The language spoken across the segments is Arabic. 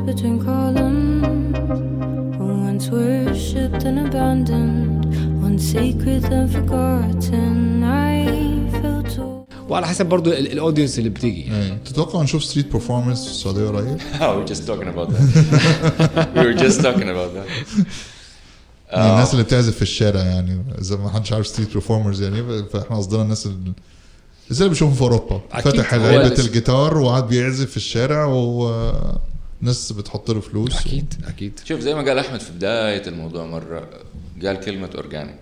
between columns. Once worshipped and abandoned, once sacred and forgotten. I feel too. وعلى حسب برضو ال- ال audience اللي بتيجي إيه تتوقع نشوف street performers في السعودية قريب؟ Oh, we were just talking about that. we were just talking about that. يعني الناس اللي بتعزف في الشارع يعني إذا ما حدش عارف street performers يعني فإحنا قصدنا الناس اللي زي اللي بنشوفهم في أوروبا علبة لسه- الجيتار وقعد بيعزف في الشارع وناس بتحط له فلوس أكيد. أكيد. شوف زي ما قال أحمد في بداية الموضوع مرة قال كلمة organic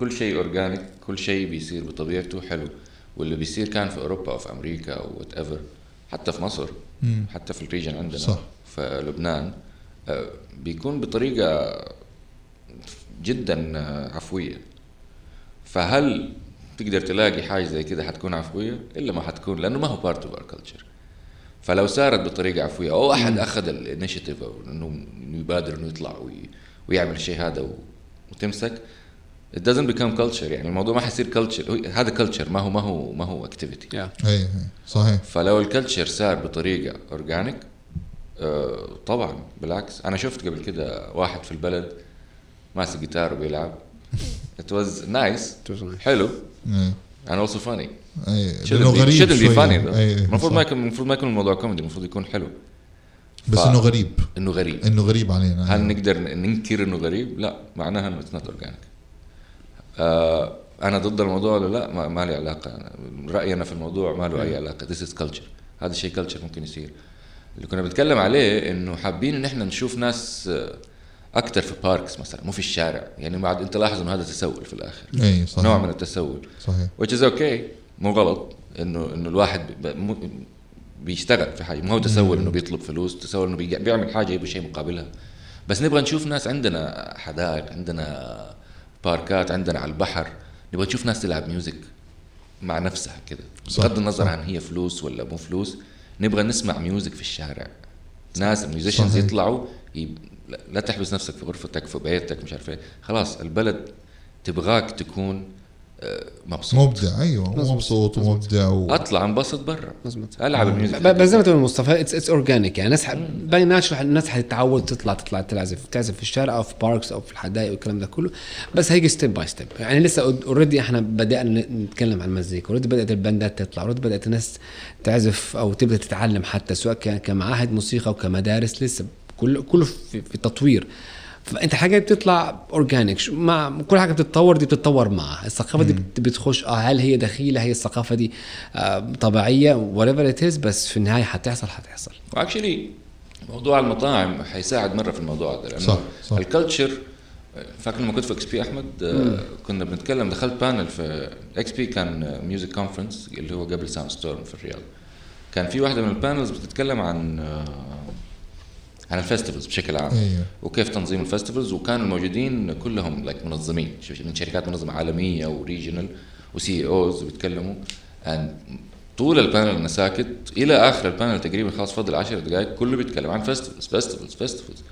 كل شيء organic كل شيء بيصير بطبيعته حلو. واللي بيصير كان في أوروبا أو في أمريكا أو whatever حتى في مصر حتى في ال region عندنا صح. في لبنان آه، بيكون بطريقة جدا آه، عفوية. فهل تقدر تلاقي حاجة زي كده حتكون عفوية؟ إلا ما حتكون لأنه ما هو part of our culture فلو صارت بطريقة عفوية أو أحد أخذ ال initiative أو إنه إنه يبادر إنه يطلع وي- ويعمل الشيء هذا وتمسك it doesn't become culture. يعني الموضوع ما حيصير culture. هذا culture ما هو ما هو ما هو activity. yeah اي اي صحيح. فلو ال culture صار بطريقة organic آه طبعا بالعكس. أنا شفت قبل كده واحد في البلد ماسك جيتار وبيلعب. It was nice. حلو. اي and also funny. أي shouldn't لأنه غريب though. أي، أي، المفروض. ما يكون المفروض ما يكون الموضوع كوميدي المفروض يكون حلو. بس ف- إنه غريب. إنه غريب. إنه غريب علينا هل نقدر ننكر إنه غريب؟ لا معناها إنه it's not organic. آه أنا ضد الموضوع ولا لا؟ ما, ما لي علاقة. رأيي أنا في الموضوع ما له أي علاقة. this is culture هذا الشيء culture ممكن يصير. اللي كنا بنتكلم عليه إنه حابين إن إحنا نشوف ناس آه، أكثر في parks مثلا مو في الشارع. يعني بعد أنت لاحظ إنه هذا تسول في الآخر. أي صحيح. نوع من التسول. صحيح. Which is okay. مو غلط انه إنه الواحد بيشتغل في حاجة. ما هو تسول إنه بيطلب فلوس تسول إنه بيعمل حاجة يبغى شيء مقابلها. بس نبغى نشوف ناس عندنا حدائق عندنا باركات عندنا على البحر. نبغى نشوف ناس تلعب music مع نفسها كده. بغض النظر. عن هي فلوس ولا مو فلوس نبغى نسمع music في الشارع. ناس musicians صحيح. يطلعوا يب... لا- تحبس نفسك في غرفتك في بيتك مش عارف إيه. خلاص البلد تبغاك تكون مبسوط. مبدع أيوه مبسوط. ومبدع و... أطلع انبسط برا. مظبوط. ألعب ال music. بس زي ما تقول مصطفى it's it's organic يعني الناس ح- by natural الناس حتتعود تطلع تطلع تعزف تعزف في الشارع أو في parks أو في الحدائق والكلام ده كله. بس هيجي step by step يعني لسه already إحنا بدأنا نتكلم عن المزيكا. already بدأت الباندات تطلع. already بدأت الناس تعزف أو تبدأ تتعلم حتى سواء كمعاهد موسيقى أو كمدارس. لسه كله كله في, في تطوير. فأنت حاجة بتطلع organic مع كل حاجة بتتطور دي بتتطور معها. الثقافة دي بت- بتخش آه هل هي دخيله هي الثقافة دي آه طبيعية؟ whatever it is بس في النهاية حتحصل حتحصل. و actually موضوع المطاعم حيساعد مرة في الموضوع هذا لأنه صح، صح. ال culture فاكر لما كنت في XP أحمد آه، كنا بنتكلم دخلت panel في XP كان music conference اللي هو قبل Soundstorm في الرياض. كان في واحدة من ال panels بتتكلم عن آه، عن ال festivals بشكل عام. أيوه. وكيف تنظيم الفستيفالز وكانوا الموجودين كلهم like منظمين. من شركات منظمة عالمية و regional و CEOs بيتكلموا. And طول ال panel أنا ساكت إلى آخر البانل تقريبا خلاص فضل 10 دقائق كله بيتكلم عن festivals festivals festivals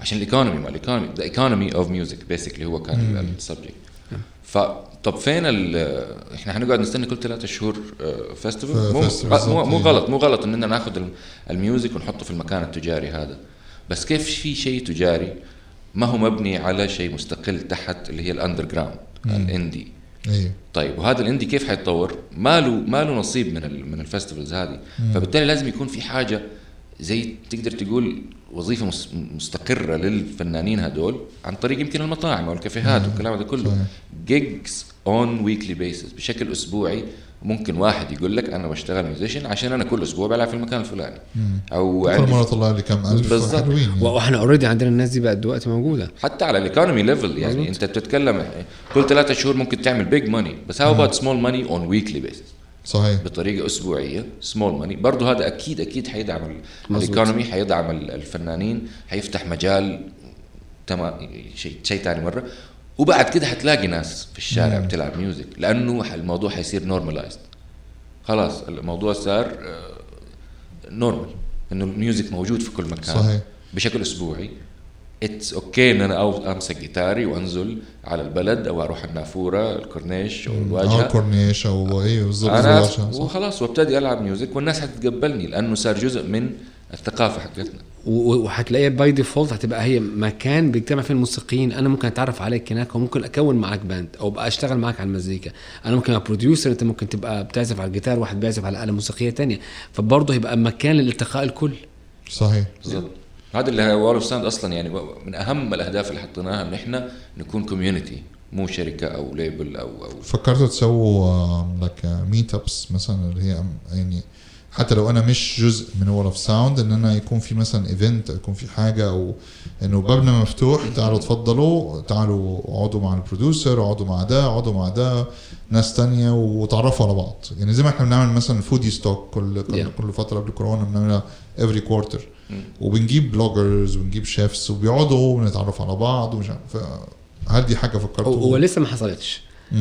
عشان ال economy ما ال economy the economy of music basically هو كان ال subject فطب فين ال إحنا حنقعد نستنى كل ثلاثة شهور festival مو, festivals مو, مو بالضبط. غلط مو غلط إننا ناخذ الم- ال music ونحطه في المكان التجاري هذا. بس كيف في شيء تجاري ما هو مبني على شيء مستقل تحت اللي هي ال underground ال indie أيوه طيب وهذا ال indie كيف حيتطور؟ ما له ما له نصيب من ال من ال festivals هذه. فبالتالي لازم يكون في حاجة زي تقدر تقول وظيفة مس- مستقرة للفنانين هدول عن طريق يمكن المطاعم أو الكافيهات والكلام هذا كله. صحيح. gigs on weekly basis بشكل أسبوعي. ممكن واحد يقول لك أنا بشتغل musician عشان أنا كل أسبوع بلعب في المكان الفلاني. أو كل مرة طلع لي كم ألف بالضبط. حلوين يعني. وإحنا already عندنا الناس دي بقت دلوقتي موجودة. حتى على ال economy level يعني. أنت بتتكلم كل ثلاثة شهور ممكن تعمل big money بس how about small money on weekly basis صحيح. بطريقة أسبوعية small money برضه هذا أكيد أكيد حيدعم. ال economy حيدعم ال- الفنانين حيفتح مجال تمام شيء شيء ثاني مرة. وبعد كده حتلاقي ناس في الشارع بتلعب music لأنه الموضوع حيصير normalized خلاص الموضوع صار normal إنه ال music موجود في كل مكان. صحيح. بشكل أسبوعي. it's okay إن أنا أو امسك جيتاري وأنزل على البلد أو أروح النافورة الكورنيش أو أو الواجهة. كورنيش أو إيه بالظبط أنا. وخلاص وابتدي ألعب music والناس حتتقبلني لأنه صار جزء من الثقافة حقتنا. و- وهتلاقيها by default هتبقى هي مكان بيجتمع فيه الموسيقيين. أنا ممكن أتعرف عليك هناك وممكن أكون معاك band أو أبقى أشتغل معاك على المزيكا. أنا ممكن أبقى producer أنت ممكن تبقى بتعزف على الجيتار واحد بيعزف على آلة موسيقية تانية. فبرضه هيبقى مكان لالتقاء الكل. صحيح. بالضبط هذا اللي Wall of Sound أصلا يعني من أهم الأهداف اللي حطيناها إن إحنا نكون community مو شركة أو label أو أو فكرتوا تسووا لك meet ups مثلا اللي هي يعني حتى لو أنا مش جزء من Wall of Sound إن أنا يكون في مثلا event يكون في حاجة أو إنه بابنا مفتوح تعالوا تفضلوا تعالوا اقعدوا مع ال producer اقعدوا مع ده اقعدوا مع ده ناس تانية وتعرفوا على بعض. يعني زي ما إحنا بنعمل مثلا foodie stock كل كل, Yeah. كل فترة قبل كورونا بنعملها every quarter وبنجيب bloggers ونجيب chefs وبيقعدوا ونتعرف على بعض ومش عارف. هل دي حاجة فكرتوا؟ هو لسه ما حصلتش.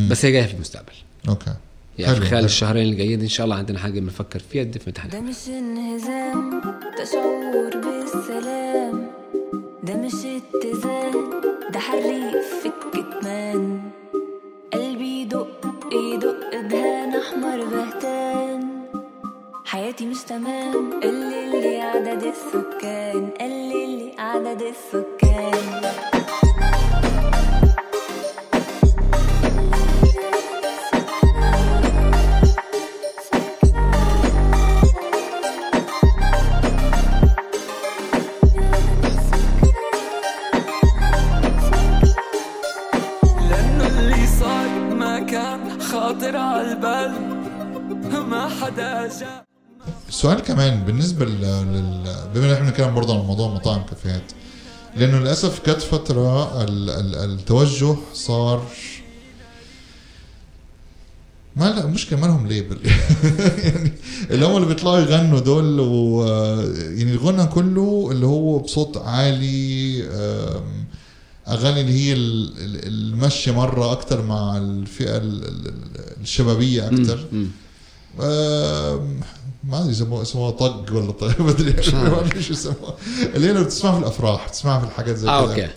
بس هي جاية في المستقبل. أوكي يعني خلال حلو. الشهرين اللي جايين إن شاء الله عندنا حاجة بنفكر فيها دي في امتحانات ده مش انهزام ده شعور بالسلام. ده مش اتزان ده حريق في الكتمان قلبي يدق يدق دهان أحمر بهتان. حياتي مش تمام قلل لي عدد السكان قلل لي عدد السكان. السؤال كمان بالنسبة لل بما إن إحنا بنتكلم برضه عن موضوع مطاعم كافيهات لأنه للأسف جت فترة ال... ال... التوجه صار ما لا مشكله ما لهم ليبل يعني اللي هم اللي بيطلعوا يغنوا دول و يعني الغنى كله اللي هو بصوت عالي أغاني اللي هي ال- ال- المشي مرة أكتر مع الفئة ال- ال- الشبابية أكتر. ما أدري يسموها يسموها طق ولا طق ما أدري. شو يسموها اللي هي بتسمعها في الأفراح بتسمعها في الحاجات زي آه كده okay.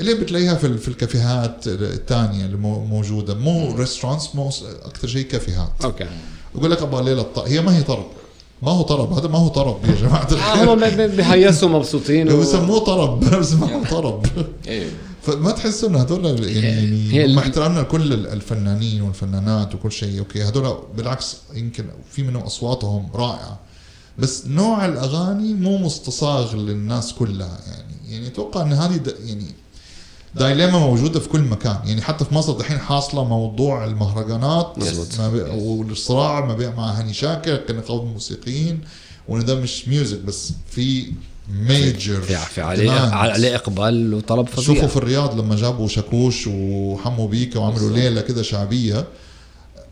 اللي بتلاقيها في في الكافيهات الثانية اللي مو- موجودة. مو restaurants مو أكثر شيء كافيهات. okay. يقول لك أبغى ليله الطرب هي ما هي طرب. ما هو طرب هذا ما هو طرب يا جماعة آه، الخير. هم بي- بيهيصوا مبسوطين و- بيسموه طرب بس ما هو طرب. أيوه فما تحسوا إنه هذول يعني ال- مع احترامنا لكل الفنانين والفنانات وكل شيء. okay هذول بالعكس يمكن في منهم أصواتهم رائعة. بس نوع الأغاني مو مستصاغ للناس كلها. يعني يعني أتوقع إن هذه د- يعني dilemma موجودة في كل مكان. يعني حتى في مصر دحين حاصلة موضوع المهرجانات مظبوط. ما بي- والصراع ما بين مع هاني شاكر كنقابه الموسيقيين وان ده مش music بس في major في في عليه عليه إقبال وطلب فظيع. شوفوا في الرياض لما جابوا شاكوش وحمو بيكا وعملوا ليلة كده شعبية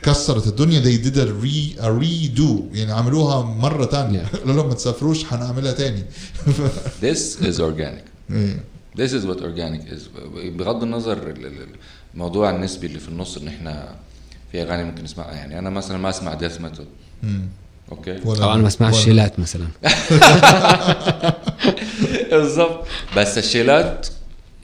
كسرت الدنيا. They did a, re, a redo. يعني عملوها مرة تانية. قالوا لهم ما تسافروش حنعملها تاني. This is organic. إيه. This is what organic is. بغض النظر ال- ال- الموضوع النسبي اللي في النص إن إحنا في أغاني ممكن نسمعها يعني أنا مثلا ما أسمع death metal. okay أو أنا ما أسمعش شيلات مثلا. بالضبط. بس الشيلات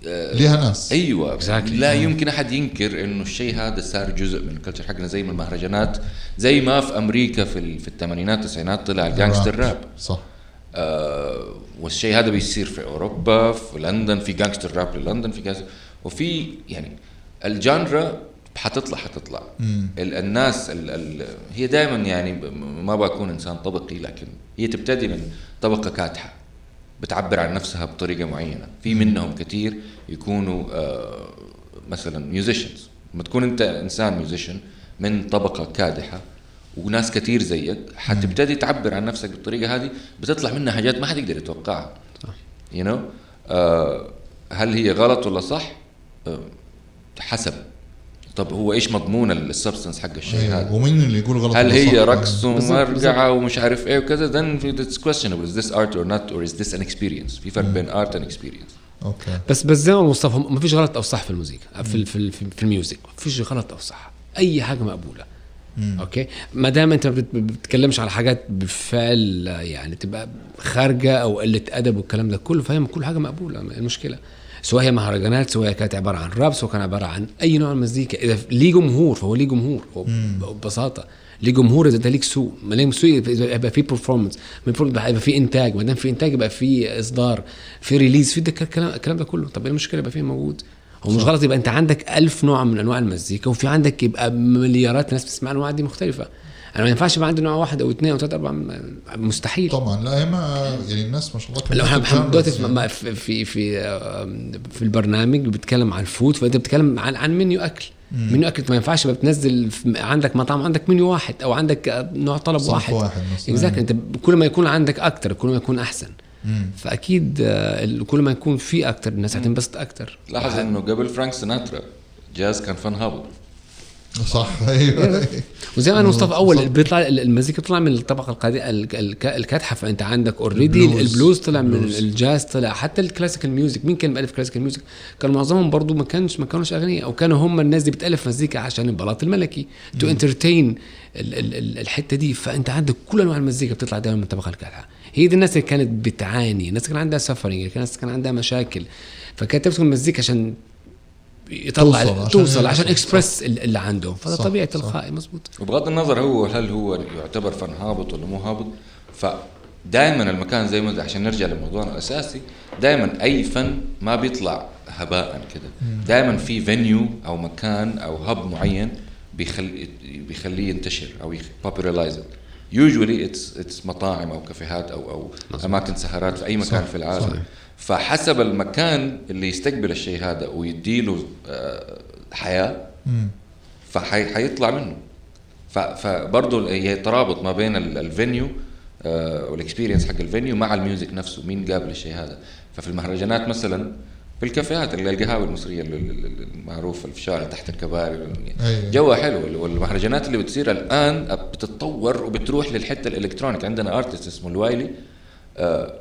ليها ناس. أيوه. Exactly. لا يمكن أحد ينكر إنه الشيء هذا صار جزء من ال culture حقنا زي ما المهرجانات زي ما في أمريكا في ال- في الثمانينات والتسعينات طلع ال gangster rap صح. آه والشيء هذا بيصير في أوروبا في لندن في gangster rap للندن في gangster وفي يعني ال genre حتطلع حتطلع. مم. ال- الناس ال ال هي دائما يعني ما بكون إنسان طبقي لكن هي تبتدي من طبقة كادحه بتعبر عن نفسها بطريقة معينة. في منهم كثير يكونوا آه مثلا musicians لما تكون أنت إنسان musician من طبقة كادحة وناس كثير زيك حتبتدي تعبر عن نفسك بالطريقة هذه بتطلع منها حاجات ما حد يقدر يتوقعها. you you know? آه هل هي غلط ولا صح؟ آه حسب. طب هو إيش مضمون ال substance حق الشيء أيوة. هذا؟ ومين اللي يقول غلط هل هي؟ رقص ومرقعه ومش عارف إيه وكذا؟ then it's questionable is this art or not or is this an experience في فرق بين art and experience. okay. بس بس زي ما مصطفى ما فيش غلط أو صح في الموسيقى في ال- في ال- في ال music ما فيش غلط أو صح. أي حاجة مقبولة. okay؟ ما دام أنت ما بت- ما بتتكلمش على حاجات بفعل يعني تبقى خارجة أو قلة أدب والكلام ده كله فهي كل حاجة مقبولة ما المشكلة. سواء هي مهرجانات سواء كانت عبارة عن راب سواء كان عبارة عن أي نوع من المزيكا. إذا ليه جمهور فهو ليه جمهور هو ببساطة. لجمهور إذا ده ليك سوق ما ليك سوق يبقى في performance يبقى يبقى في إنتاج. ما دام في إنتاج يبقى في إصدار في release في ده الكلام الكلام ده كله. طب إيه المشكلة يبقى فيه موجود؟ هو مش غلط يبقى أنت عندك ألف نوع من أنواع المزيكا وفي عندك يبقى مليارات ناس بتسمع انواع دي مختلفة. أنا ما ينفعش يبقى عندي نوع واحد أو اثنين أو ثلاثة أربعة مستحيل. طبعا لا هي ما يعني الناس ما شاء الله لو إحنا دلوقتي في يعني. ما- في في في, في البرنامج بتتكلم عن ال food فأنت بتتكلم عن عن منيو أكل. منيو أكل ما ينفعش بقى بتنزل عندك مطعم عندك منيو واحد أو عندك نوع طلب واحد. واحد. exactly أنت كل ما يكون عندك أكتر كل ما يكون أحسن. مم. فأكيد آه، كل ما يكون في أكتر الناس هتنبسط أكتر. لاحظ إنه قبل فرانك سيناترا جاز كان فن هابط. صح. أيوه. وزي ما أنا مصطفى أول. بيطلع المزيكا بتطلع من الطبقة القادمه الكادحه فأنت عندك already البلوز. البلوز طلع من. الجاز طلع حتى ال classical music مين كان بيالف classical music كانوا معظمهم برضو ما كانش ما كانوش أغنياء أو كانوا هم الناس دي بتألف مزيكا عشان البلاط الملكي to entertain الحتة دي. فأنت عندك كل أنواع المزيكا بتطلع دايما من الطبقة الكادحه هي دي الناس اللي كانت بتعاني الناس كان عندها suffering الناس كان عندها مشاكل. فكانت تمسك المزيكا عشان يطلع توصل، عشان توصل عشان. اكسبرس اللي عنده فده صح، طبيعي. تلقائي مزبوط وبغض النظر هو هل هو يعتبر فن هابط ولا مو هابط فدائما المكان زي ما عشان نرجع لموضوعنا الأساسي دائما أي فن ما بيطلع هباء كده. دائما في venue أو مكان أو hub معين بيخلي بيخليه ينتشر أو popularize usually it's it's مطاعم أو كافيهات أو أو أماكن سهرات في أي مكان صح، في العالم. صحيح. فحسب المكان اللي يستقبل الشيء هذا ويديله آه، حياة. فحيطلع منه فبرضه هي ترابط ما بين ال- الفينيو آه، والاكسبيرينس حق الفينيو مع الميوزك نفسه مين قابل الشيء هذا ففي المهرجانات مثلا في الكافيهات اللي القهاوي المصرية ال- ال- ال- المعروفه في الشارع تحت الكباري أيوة. جوها حلو والمهرجانات اللي بتصير الآن بتتطور وبتروح للحتة ال electronic عندنا artist اسمه الوايلي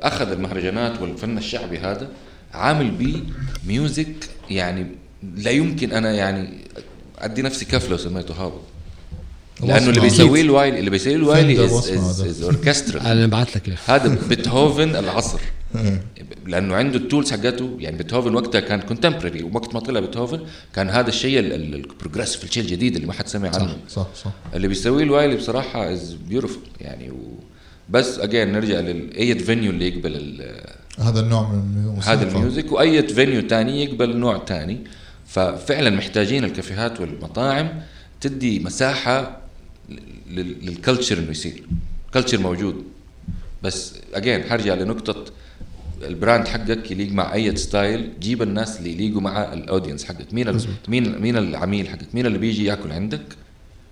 أخذ المهرجانات والفن الشعبي هذا عامل بيه music يعني لا يمكن أنا يعني أدي نفسي كف لو سميته هابط لأنه اللي. بيسويه الوايلي اللي بيسويه الوايلي is is أوركسترا أنا بعت لك هذا بيتهوفن العصر. لأنه عنده ال tools حقته. يعني بيتهوفن وقتها كان contemporary وقت ما طلع بيتهوفن كان هذا الشيء ال progressive الشيء الجديد اللي ما حد سمع عنه. صح صح. اللي بيسويه الوايلي بصراحة is beautiful يعني و بس again نرجع لاي venue اللي يقبل هذا النوع من الموسيقى. هذا ال music وأي venue تاني يقبل نوع تاني. ففعلا محتاجين الكافيهات والمطاعم تدي مساحة لل- لل culture إنه يصير. culture موجود. بس again حرجع لنقطة ال brand حقك يليق مع أي style جيب الناس اللي يليقوا مع ال audience حقك. مين مين مين العميل حقك؟ مين اللي بيجي ياكل عندك؟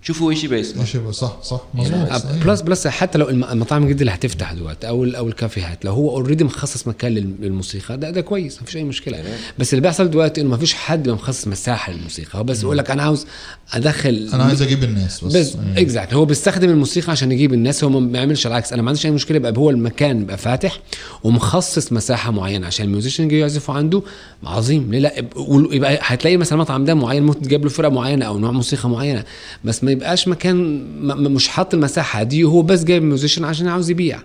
شوفوا إيش يبغى يسمع ماشي بقى صح صح مظبوط. plus plus حتى لو الم- المطاعم الجديده اللي هتفتح دلوقتي أو أو الكافيهات لو هو already مخصص مكان لل- للموسيقى ده ده كويس ما فيش أي مشكلة. بس اللي بيحصل دلوقتي إنه ما فيش حد مخصص مساحة للموسيقى هو بس يقول لك أنا عاوز أدخل أنا عايز أجيب الناس بس. بس أيوة. exact هو بيستخدم الموسيقى عشان يجيب الناس هو ما بيعملش العكس. أنا ما عنديش أي مشكلة يبقى هو المكان يبقى فاتح ومخصص مساحة معينة عشان ال musician يجي يعزفوا عنده عظيم. ليه لأ؟ يبقى- يبقى هتلاقي مثلا المطعم ده معين ممكن تجيب له فرقة معينة أو نوع موسيقى معينة بس ما يبقاش مكان مش حاط المساحة. دي وهو بس جايب musician عشان عاوز يبيع.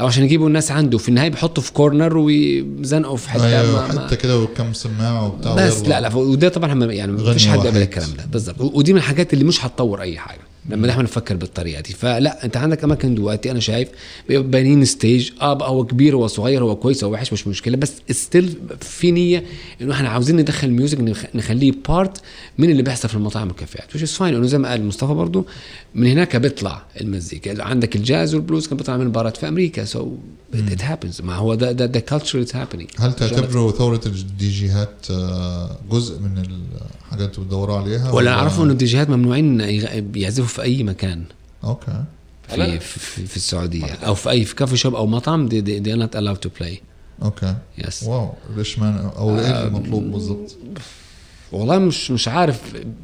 أو عشان يجيبوا الناس عنده. في النهاية بيحطوا في corner ويزنقوا في حتة ما- ما- حتى كده وكم سماعة وبتاع بس. لا لا وده طبعا يعني ما فيش حد. قبل الكلام ده. بالظبط. ودي من الحاجات اللي مش هتطور أي حاجة. لما دايما نفكر بالطريقة دي. فلا انت عندك أماكن دلوقتي أنا شايف بانين stage آه بقى هو كبير هو صغير هو كويس هو وحش مش مشكلة بس still في نية إنه إحنا عاوزين ندخل music نخ- نخليه part من اللي بيحصل في المطاعم والكافيهات is fine. إنه زي ما قال مصطفى برضو من هناك بيطلع المزيكا. عندك الجاز والبلوز كان بيطلع من البارات في أمريكا so it happens ما هو ده ده ده culture it happening هل تعتبروا ثورة ال DJهات آه، جزء من الحاجات اللي بتدوروا عليها؟ ولا اعرفوا إنه ال DJهات ممنوعين يعزفوا في أي مكان. أوكي. في في, في السعودية. أو في أي في coffee shop أو مطعم دي دي, دي not allowed to play. Okay. Yes wow. ليش ما أو إيه المطلوب بالضبط؟ والله مش مش عارف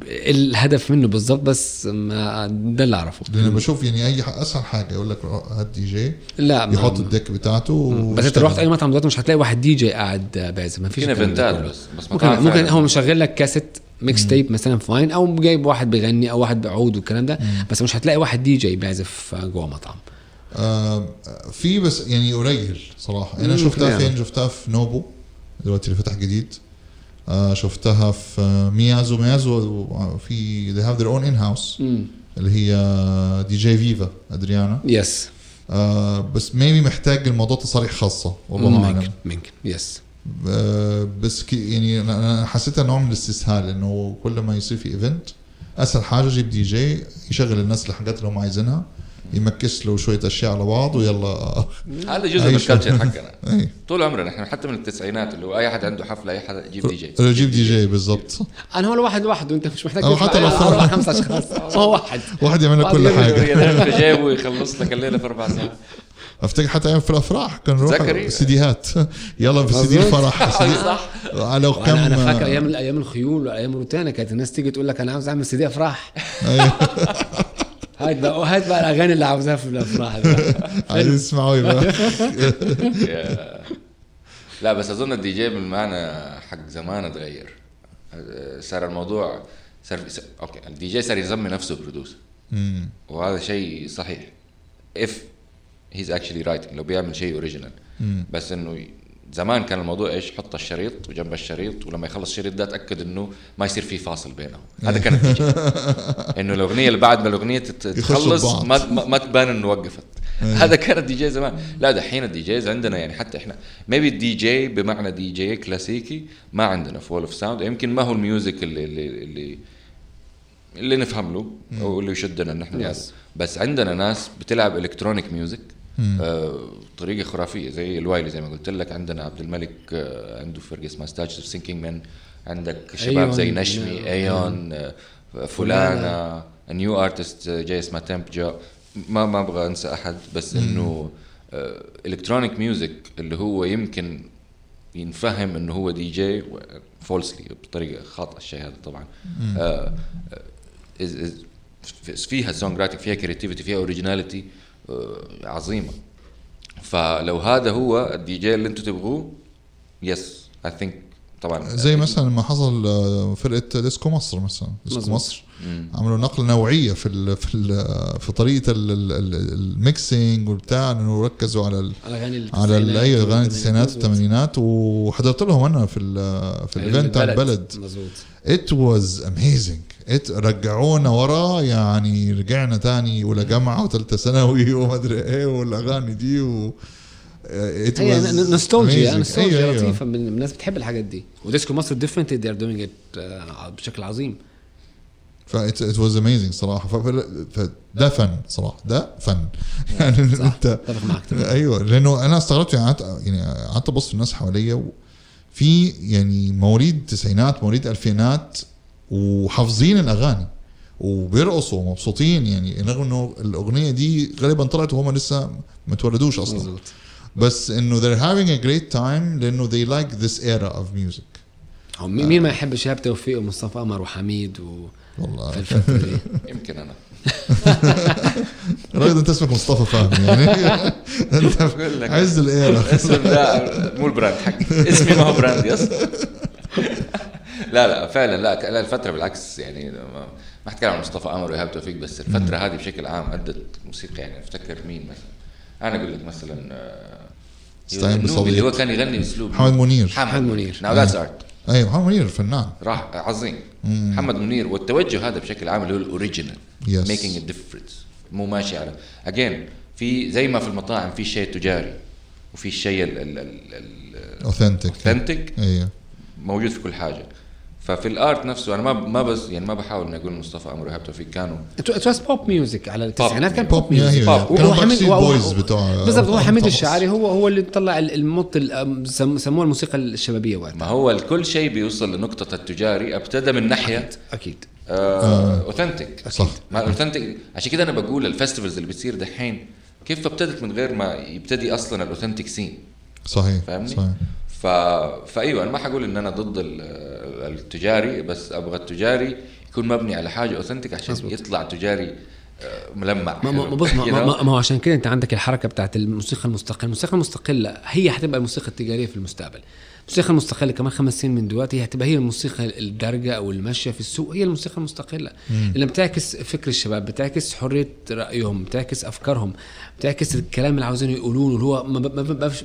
الهدف منه بالضبط بس ما ده اللي أعرفه. لأن بشوف يعني أي ح- أسهل حاجة يقول لك هات دي جي لا يحط ال deck بتاعته بس أنت رحت أي مطعم دلوقتي مش هتلاقي واحد دي جي قاعد بيعزف ما فيش في eventات كله. بس بس ممكن ممكن. هو مشغل لك كاسيت mixtape مثلا fine أو جايب واحد بيغني أو واحد بعود والكلام ده. بس مش هتلاقي واحد دي جي بيعزف جوه مطعم. آه في بس يعني قليل صراحة. أنا شفتها. فين؟ شفتها في نوبو دلوقتي اللي فتح جديد. آه شفتها في ميازو ميازو في they have their own in house اللي هي دي جي فيفا أدريانا. Yes آه بس maybe محتاج الموضوع تصاريح خاصة والله ممكن أعلم. ممكن. Yes آه بس كي يعني أنا أنا حسيتها نوع من الاستسهال إنه كل ما يصير في event أسهل حاجة جيب دي جي يشغل الناس الحاجات اللي هم عايزينها يمكس له شوية أشياء على بعض ويلا هذا جزء من شيء. ال culture حقنا. اي طول عمرنا إحنا حتى من التسعينات اللي هو أي حد عنده حفلة أي حد يجيب دي جي جيب دي جي بالضبط. أنا هو الواحد لوحده أنت مش محتاج حتى لو على فرق. أربع خمس أشخاص. هو واحد. واحد يعمل لك كل حاجة. في جيبه ويخلص لك الليلة في أربع ساعات. أفتكر حتى أيام في الأفراح كان نروح؟ سيديهات. يلا في سيدي. الفرح. سيدي- صح. على أنا كم أنا فاكر أيام أيام الخيول وأيام الروتانا كانت الناس تيجي تقول لك أنا عاوز أعمل سي دي افراح هات بقى هات بقى الأغاني اللي عاوزاها في الأفراح عايزين يسمعوا يبقى. يا- لا بس أظن الدي جي بالمعنى حق زمان اتغير. صار الموضوع صار okay ال DJ صار يسمي نفسه producer. وهذا شيء صحيح. If he's actually writing لو بيعمل شيء original بس إنه زمان كان الموضوع إيش؟ حط الشريط وجنب الشريط ولما يخلص الشريط ده أتأكد إنه ما يصير في فاصل بينهم. هذا كان الدي جي إنه الأغنية اللي بعد ما الأغنية تخلص. ما, ما, تبان إنه وقفت. هذا كان الدي جي زمان. لا دحين ال DJs عندنا يعني حتى إحنا maybe ال DJ بمعنى دي جي كلاسيكي ما عندنا في Wall of Sound يمكن ما هو ال music اللي اللي اللي, اللي نفهم له أو اللي يشدنا ان إحنا Yes. yes. بس عندنا ناس بتلعب الكترونيك ميوزك طريقة خرافية زي الوايلي زي ما قلت لك. عندنا عبد الملك آه عنده فرقة اسمها ستاتش اوف سينكينج مان عندك شباب أيون. زي نشمي ايون آه فلانه نيو ارتست جاي اسمها تمب جو ما ما أبغى أنسى أحد بس إنه الكترونيك ميوزك اللي هو يمكن ينفهم إنه هو دي جي فولسلي بطريقة خاطئة الشيء هذا طبعا. آه فيها songwriting فيها creativity فيها originality عظيمة. فلو هذا هو الدي جي اللي أنتم تبغوه yes I think طبعا. زي مثلا لما حصل آه، فرقة ديسكو مصر مثلا. ديسكو. مصر عملوا نقلة نوعية في ال في ال في طريقة ال- ال- ال- ال mixing والبتاع إنه ركزوا على ال الاغاني على ال- أيوه أغاني التسعينات. والثمانينات. وحضرت لهم أنا في ال- في ال event بتاع البلد. مظبوط. it was amazing it رجعونا ورا يعني رجعنا تاني أولى جامعة وثالثة ثانوي وما أدري إيه والأغاني دي و it هي was نوستالجيا amazing. نوستالجيا أيوة، أيوة. لطيفة. من الناس بتحب الحاجات دي. وديسكو مصر ديفرنت ذي ار دوينج ات بشكل عظيم. ف it it was amazing صراحة. ف- ف- فده فن صراحة. ده فن. يعني أنت. أيوه لأنه أنا استغربت يعني قعدت يعني قعدت أبص في الناس حواليا في يعني مواليد تسعينات مواليد ألفينات وحافظين الأغاني وبيرقصوا ومبسوطين يعني رغم إنه الأغنية دي غالبا طلعت وهم لسه ما تولدوش أصلا. مظبوط بس إنه they're having a great time لأنه they like this era of music. مين مين ما يحب شهاب توفيق ومصطفى قمر وحميد و والله. في الفترة دي يمكن أنا. الراجل ده انت اسمك مصطفى فهمي يعني. انت بقول لك. عز الايرا اسم لا مو ال brand حقي. اسمي ما هو brand yes. لا لا فعلا لا لا الفترة بالعكس يعني ما حتكلم عن مصطفى قمر وايهاب توفيق بس الفترة هذه بشكل عام أدت موسيقى يعني أفتكر مين مثلا؟ أنا أقول لك مثلا آه، استعين النوبي بصديق. اللي هو كان يغني بأسلوب محمد منير. محمد منير. now that's art أيوه محمد منير فنان. راح عظيم. محمد منير والتوجه هذا بشكل عام اللي هو ال original. making difference مو ماشي على again في زي ما في المطاعم في شيء تجاري وفي الشيء authentic ال authentic أيوه موجود في كل حاجة. ففي ال art نفسه أنا ما ما بس يعني ما بحاول إني أقول مصطفى قمر وإيهاب توفيق كانوا it was pop music على التسعينات كان pop music pop. حميد boys بتوع بالضبط هو حميد طبس. الشاعري هو هو اللي طلع ال- المط ال- سم- سموها الموسيقى الشبابية وقتها. ما هو كل شيء بيوصل لنقطة التجاري ابتدى من ناحية أكيد authentic صح. ما ال authentic عشان كده أنا بقول ال festivals اللي بتصير دحين كيف ابتدت من غير ما يبتدي أصلا ال authentic scene صحيح فاهمني؟ صحيح. ف... فأيوة أنا ما حقول إن أنا ضد ال- التجاري بس أبغى التجاري يكون مبني على حاجة authentic عشان مظبوط. يطلع تجاري آه، ملمع ما ما بص ما, ما? ما, هو عشان كده أنت عندك الحركة بتاعت الموسيقى المستقلة، الموسيقى المستقلة هي هتبقى الموسيقى التجارية في المستقبل. الموسيقى المستقلة كمان خمس سنين من دلوقتي هتبقى هي الموسيقى الدارجة أو الماشيه في السوق هي الموسيقى المستقلة اللي بتعكس فكر الشباب بتعكس حرية رأيهم بتعكس أفكارهم بتعكس الكلام اللي عاوزين يقولوه اللي هو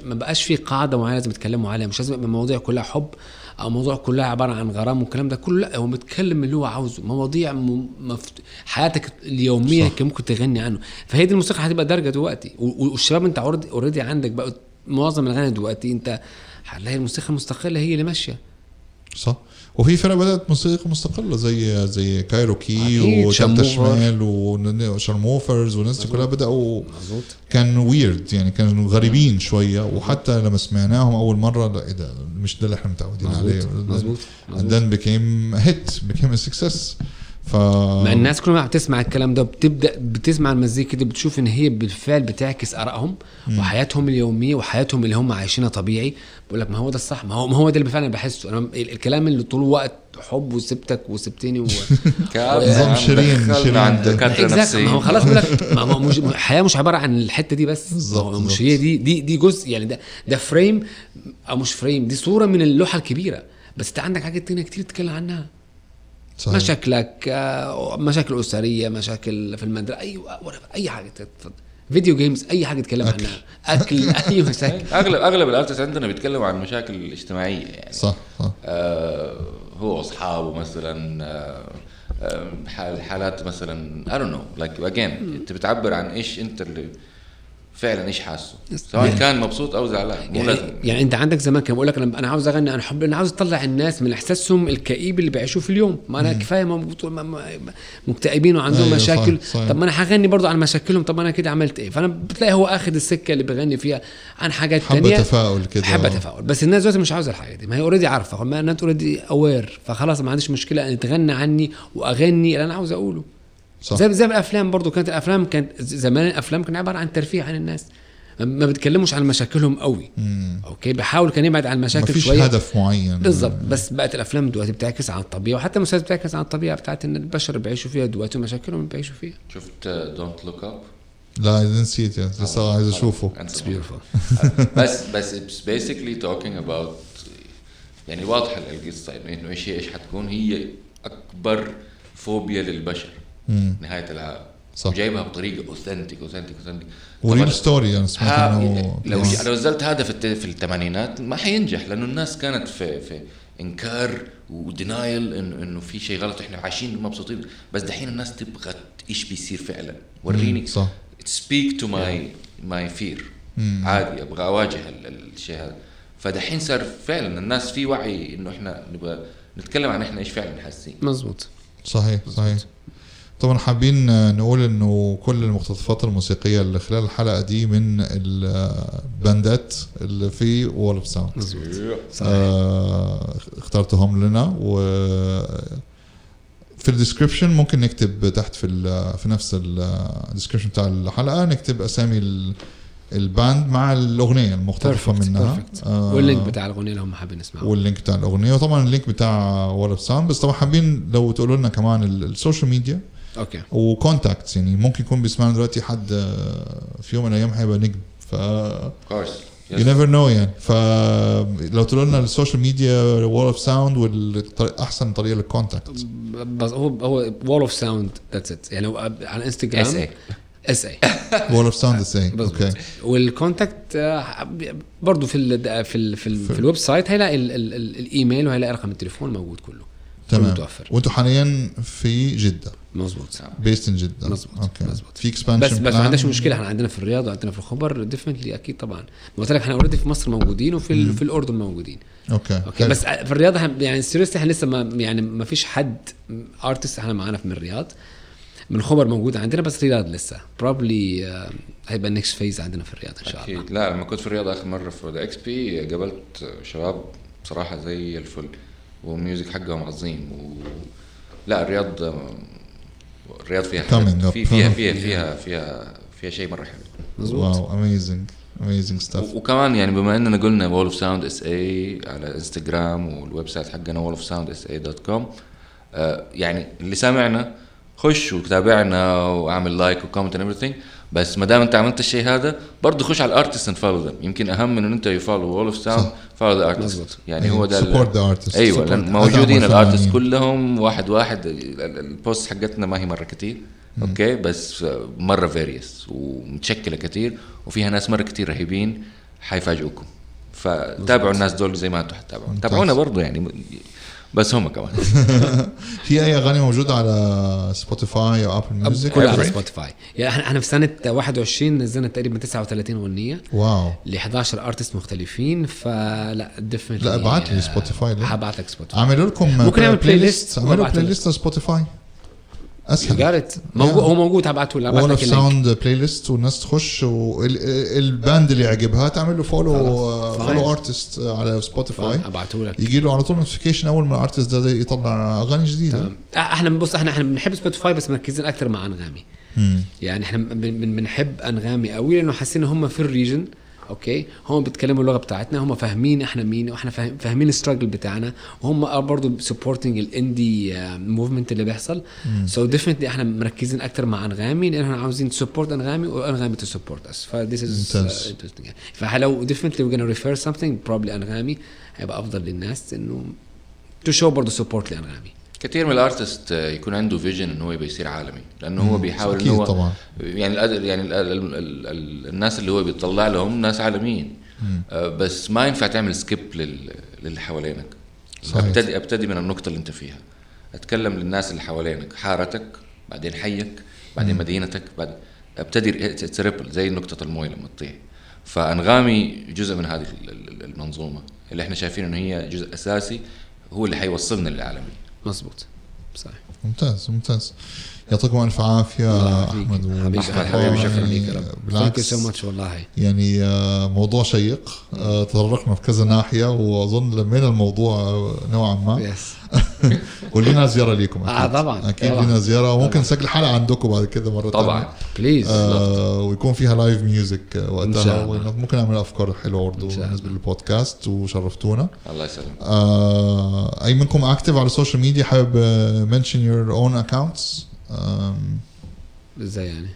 ما بقاش في قاعدة معينة لازم يتكلموا عليها مش لازم يبقى المواضيع كلها حب أو موضوع كلها عبارة عن غرام والكلام ده كله لا هو بيتكلم اللي هو عاوزه مواضيع. مفت... حياتك اليومية صح. ممكن تغني عنه فهي دي الموسيقى هتبقى درجه دلوقتي والشباب انت اوريدي عندك بقى معظم الأغاني دلوقتي انت هتلاقي الموسيقى المستقلة هي اللي ماشية صح وفي فرق بدأت موسيقى مستقلة زي زي كايروكي أكيد، وتالتة شرموفر. شمال وشرموفرز والناس دي كلها بدأوا كان ويرد يعني كانوا غريبين شوية. وحتى لما سمعناهم أول مرة لا إيه ده؟ مش ده اللي إحنا متعودين عليه. مظبوط مظبوط. And then became a hit became a success. ف مع الناس كل ما بتسمع الكلام ده بتبدأ بتسمع المزيكا دي بتشوف إن هي بالفعل بتعكس آرائهم وحياتهم اليومية وحياتهم اللي هم عايشينها طبيعي. بقول لك ما هو ده الصح ما هو ما هو ده اللي فعلا بحسه. أنا ال- الكلام اللي طول الوقت حب وسبتك وسبتني و... نظام شيرين- شيرين. ما هو خلاص بقول لك ما هو مش الحياة مش عبارة عن الحتة دي بس. بالظبط، ما هو مش. هي دي دي دي جزء. يعني ده ده frame أو مش frame دي صورة من اللوحة الكبيرة. بس أنت عندك حاجات تانية كتير تتكلم عنها. صحيح. مشاكلك آه، مشاكل أسرية مشاكل في المدرسة أي أي حاجة تتفضل video games أي حاجة تتكلم أكل. عنها. أكل أي مشاكل. أغلب أغلب ال artist عندنا بيتكلموا عن مشاكل اجتماعية يعني. صح صح. آه هو واصحابه مثلا آه آه، حال حالات مثلا I don't know like again أنت بتعبر عن إيش أنت اللي فعلا إيش حاسه؟ سواء كان مبسوط أو زعلان مو لازم. يعني, يعني أنت عندك زمان كان بقول لك أنا أنا عاوز أغني عن حب أنا عاوز أطلع الناس من إحساسهم الكئيب اللي بيعيشوه في اليوم. ما أنا كفاية مكتئبين وعندهم أيوة، مشاكل. صح، صحيح. طب ما أنا هغني برضو عن مشاكلهم. طب أنا كده عملت إيه؟ فأنا بتلاقي هو اخذ السكة اللي بغني فيها عن حاجات حبة تانية. تفاؤل كده. حبة تفاؤل. بس الناس دلوقتي مش عاوزة الحاجة دي. ما هي already عارفة. ما الناس already aware فخلاص ما عنديش مشكلة ان تغني عني وأغني اللي أنا عاوز أقوله. صح. زي زي الأفلام برضو. كانت الأفلام كانت زمان الأفلام كان عبارة عن ترفيه عن الناس. ما بيتكلموش عن مشاكلهم قوي. okay؟ بحاول كان يبعد عن ما المشاكل فيش شوية. هدف معين. بالظبط بس بقت الأفلام دلوقتي بتعكس عن الطبيعة. وحتى المسلسلات بتعكس عن الطبيعة بتاعت إن البشر بيعيشوا فيها دلوقتي ومشاكلهم بيعيشوا فيها. شفت Don't Look Up لا I didn't see it yet. لسه عايز أشوفه. بس بس it's basically talking about يعني واضحه القصة إنه إيش هي إيش حتكون. هي أكبر فوبيا للبشر. مم. نهاية العالم صح. وجايبها بطريقة اوثنتيك اوثنتيك اوثنتيك وريل ستوري أنا سمعت إنه لو لو نزلت هذا في الت- في الثمانينات ما حينجح لأنه الناس كانت في في إنكار و denial انه إنه في شيء غلط إحنا عايشين مبسوطين. بس دحين الناس تبغى إيش بيصير فعلا؟ وريني. صح. speak to my my fear عادي أبغى أواجه ال- ال- الشيء هذا. فدحين صار فعلا الناس في وعي إنه إحنا نبغى نتكلم عن إحنا إيش فعلا حاسين. مظبوط صحيح صحيح. طبعا حابين نقول إنه كل المقتطفات الموسيقية اللي خلال الحلقة دي من ال bandات اللي في Wall of Sound آه اخترتهم لنا و في ال description ممكن نكتب تحت في ال- في نفس الديسكربشن بتاع الحلقة نكتب أسامي ال- ال band مع الأغنية المقتطفه perfect منها. perfect آه، واللينك بتاع الأغنية اللي هم حابين يسمعوه وال link بتاع الأغنية وطبعا ال link بتاع Wall of Sound بس طبعا حابين لو تقولوا لنا كمان ال- ال social media. Okay. و contacts يعني ممكن يكون بيسمعنا دلوقتي حد آه، في يوم من الأيام هيبقى نجم. of course you never know يعني. فلو تقولوا لنا ال social media Wall of Sound واحسن طريقة للكونتاكت بس هو هو وول اوف ساوند ذاتس ات يعني على انستغرام SA. اس اي وول اوف ساوند از أوكي مظبوط وال contact برضه في ال في ال في, ال في ال website هيلاقي ال ال ال الإيميل وهيلاقي رقم التليفون موجود كله. تمام. متوفر. وانتوا حاليا في جدة. مظبوط based in جدة. مظبوط، okay. مظبوط. في expansion بس بس ما عندناش مشكلة. إحنا عندنا في الرياض وعندنا في الخبر definitely أكيد طبعا. قلت لك إحنا already في مصر موجودين وفي ال- في الأردن موجودين. okay okay؟ حلو. بس في الرياض إحنا- يعني seriously إحنا لسه ما يعني ما فيش حد artist إحنا معانا من الرياض. من خبر موجود عندنا بس الرياض لسه. probably هيبقى ال next phase عندنا في الرياض إن شاء الله. أكيد لا لما كنت في الرياض آخر مرة في the XP قابلت شباب بصراحه زي الفل. وال music حقهم عظيم و لا الرياض الرياض فيها حاجات-. في فيها فيها فيها فيها فيها شيء مرة حلو. مظبوط wow amazing amazing stuff وكمان يعني بما إننا قلنا Wall of Sound SA على انستغرام وال website حقنا Wall of Sound SA dot com يعني اللي سامعنا خش وتابعنا وأعمل like و comment and everything. بس ما دام انت عملت الشيء هذا برضه خش على ال artist and follow them يمكن أهم من إن أنت ي follow Wall of Sound. Follow the artist. يعني هو ده support the artist أيوه موجودين ال artist الفنانين. كلهم واحد واحد ال- ال- ال post حقتنا ما هي مرة كتير. Okay؟ بس مرة various ومتشكلة كتير وفيها ناس مرة كتير رهيبين حيفاجئوكم. فتابعوا الناس دول زي ما أنتم حتتابعوا تابعونا برضه يعني. بس هم كمان. في أي أغاني موجودة على Spotify أو Apple Music كلها على. Spotify يعني إحنا إحنا في سنة 21 نزلنا تقريبا 39 أغنية. Wow. ل 11 artist مختلفين فلا definitely لا ابعت لي Spotify ليه؟ هبعت لك Spotify عملوا لكم ممكن نعمل playlist list عملوا وابعته play. list على Spotify أسهل. جارت موجود هو موجود هبعته لك Wall of Sound playlist والناس تخش وال band اللي يعجبها تعمل له follow. Follow artist على Spotify هبعته لك يجي له على طول notification أول ما ال artist ده يطلع أغاني جديدة. تمام. آه، إحنا بص إحنا إحنا بنحب Spotify بس مركزين أكثر مع أنغامي. يعني إحنا بن- بن- بنحب أنغامي قوي لأنه حاسين إن هم في ال region okay هم بيتكلموا اللغة بتاعتنا هم فاهمين إحنا مين وإحنا فاهم فاهمين ال struggle بتاعنا. وهم برضه supporting ال indie movement اللي بيحصل. so definitely إحنا مركزين أكتر مع أنغامي لأن إحنا عاوزين ت support أنغامي وأنغامي ت support us ف this is flow definitely we prefer something probably أنغامي هيبقى أفضل للناس إنه to show برضه support لأنغامي. كثير من ال artist يكون عنده vision إنه هو يبقى يصير عالمي لأنه هو بيحاول انه هو طبعاً. يعني يعني ال ال ال ال الناس اللي هو بيطلع لهم ناس عالميين. آه، بس ما ينفع تعمل skip لل للي حوالينك. صحيح. أبتدي أبتدي من النقطة اللي أنت فيها. أتكلم للناس اللي حوالينك حارتك بعدين حيك بعدين مدينتك بعد أبتدي ت ripple زي نقطة الموية لما تطيح. فأنغامي جزء من هذه ال- ال- المنظومة. اللي إحنا شايفين إنه هي جزء أساسي هو اللي حيوصلنا للعالمي. مظبوط. صحيح. ممتاز ممتاز. يعطيكم ألف عافية. أحمد حبيبي شكرا لك يا رب. Thank you بالعكس. So much والله. يعني آه، موضوع شيق آه، تطرقنا في كذا ناحية وأظن لمينا الموضوع آه، نوعا ما. Yes ولينا زيارة ليكم آه، أكيد طبعاً، أكيد. لينا زيارة وممكن نسجل حلقة عندكم بعد كده مرة طبعا. Please آه ويكون فيها live music وقتها. ممكن نعمل أفكار حلوة برضه بالنسبة للبودكاست وشرفتونا. الله يسلمك. آه أي منكم active على ال social media حابب mention your own accounts إزاي يعني؟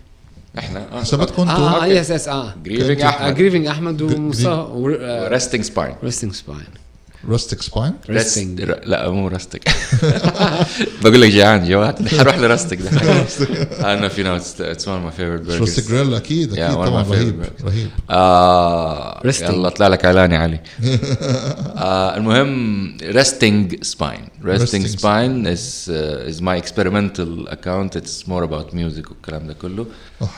إحنا آه، حساباتكم أنتم آه أوكي. يس يس آه. جريفنج أحمد. جريفنج أحمد ومصطفى. ريستنج سباين ريستنج سباين رستك سباين ريستنج لا مو رستك بقول لك جيعان جوات حروح لرستك ده أنا في ناس اتس ون ماي فيفورت رستك برجرز جريل أكيد أكيد طبعا رهيب. رهيب. آه. يلا طلع لك اعلان يا علي. آه المهم Resting spine. Is uh, is my experimental account. It's more about music والكلام ده كله.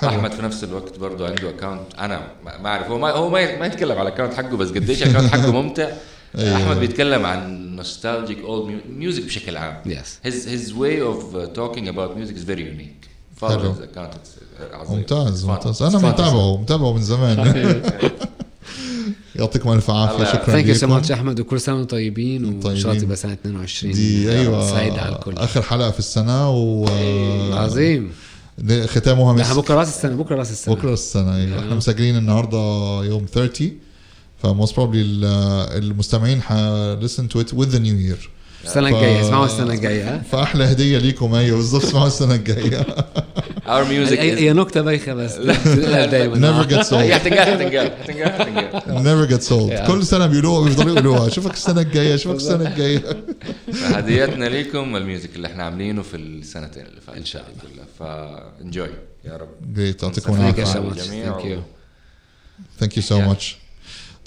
أحمد في نفس الوقت برضه عنده account أنا ما أعرف هو ما هو ما ما يتكلم على ال account حقه بس قديش ال account حقه ممتع. أيوة. أحمد بيتكلم عن nostalgic old mu- music بشكل عام. Yes. his his way of talking about music is very unique. Follow حلو. his account it's uh, عظيم. ممتاز. ممتاز. أنا متابعه متابعه من زمان. يعطيكم ألف عافية شكرا thank you so لكم much أحمد وكل سنة وأنتم طيبين وإن شاء الله. تبقى سنة 22 دي أيوه سعيده على الكل. آخر حلقة في السنة و عظيم. ختامها مسك بكرة راس السنة بكرة راس السنة. بكرة السنة أيوه. إحنا مسجلين النهارده يوم 30 ف most probably المستمعين ح listen to it with the new year. السنة الجاية اسمعوا السنة الجاية ها؟ فأحلى هدية ليكم أيوه بالظبط اسمعوا السنة الجاية. Our music هي نكتة بايخة بس. لا دايما. هتنقال هتنقال هتنقال never gets old كل سنة بيقولوها بيفضلوا يقولوها. اشوفك السنة الجاية اشوفك السنة الجاية. هديتنا ليكم ال music اللي إحنا عاملينه في السنتين اللي فاتوا. إن شاء الله. ف enjoy. يا رب. great يعطيكم العافية. thank you thank you so much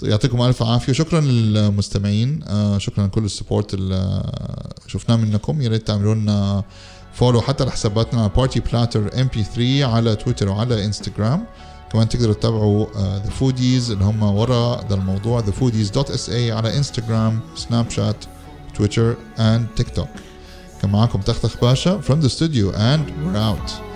يعطيكم ألف عافية. شكرا للمستمعين. آه، شكرا لكل ال support اللي شفناه منكم. يا ريت تعملوا لنا follow حتى لحساباتنا بارتي بلاتر ام بي 3 على تويتر وعلى انستغرام كمان تقدروا تتابعوا ذا فوديز اللي هم ورا ذا الموضوع. ذا فوديز dot SA على انستغرام سناب شات تويتر اند تيك توك كان معاكم تختخ باشا from the studio and we're out.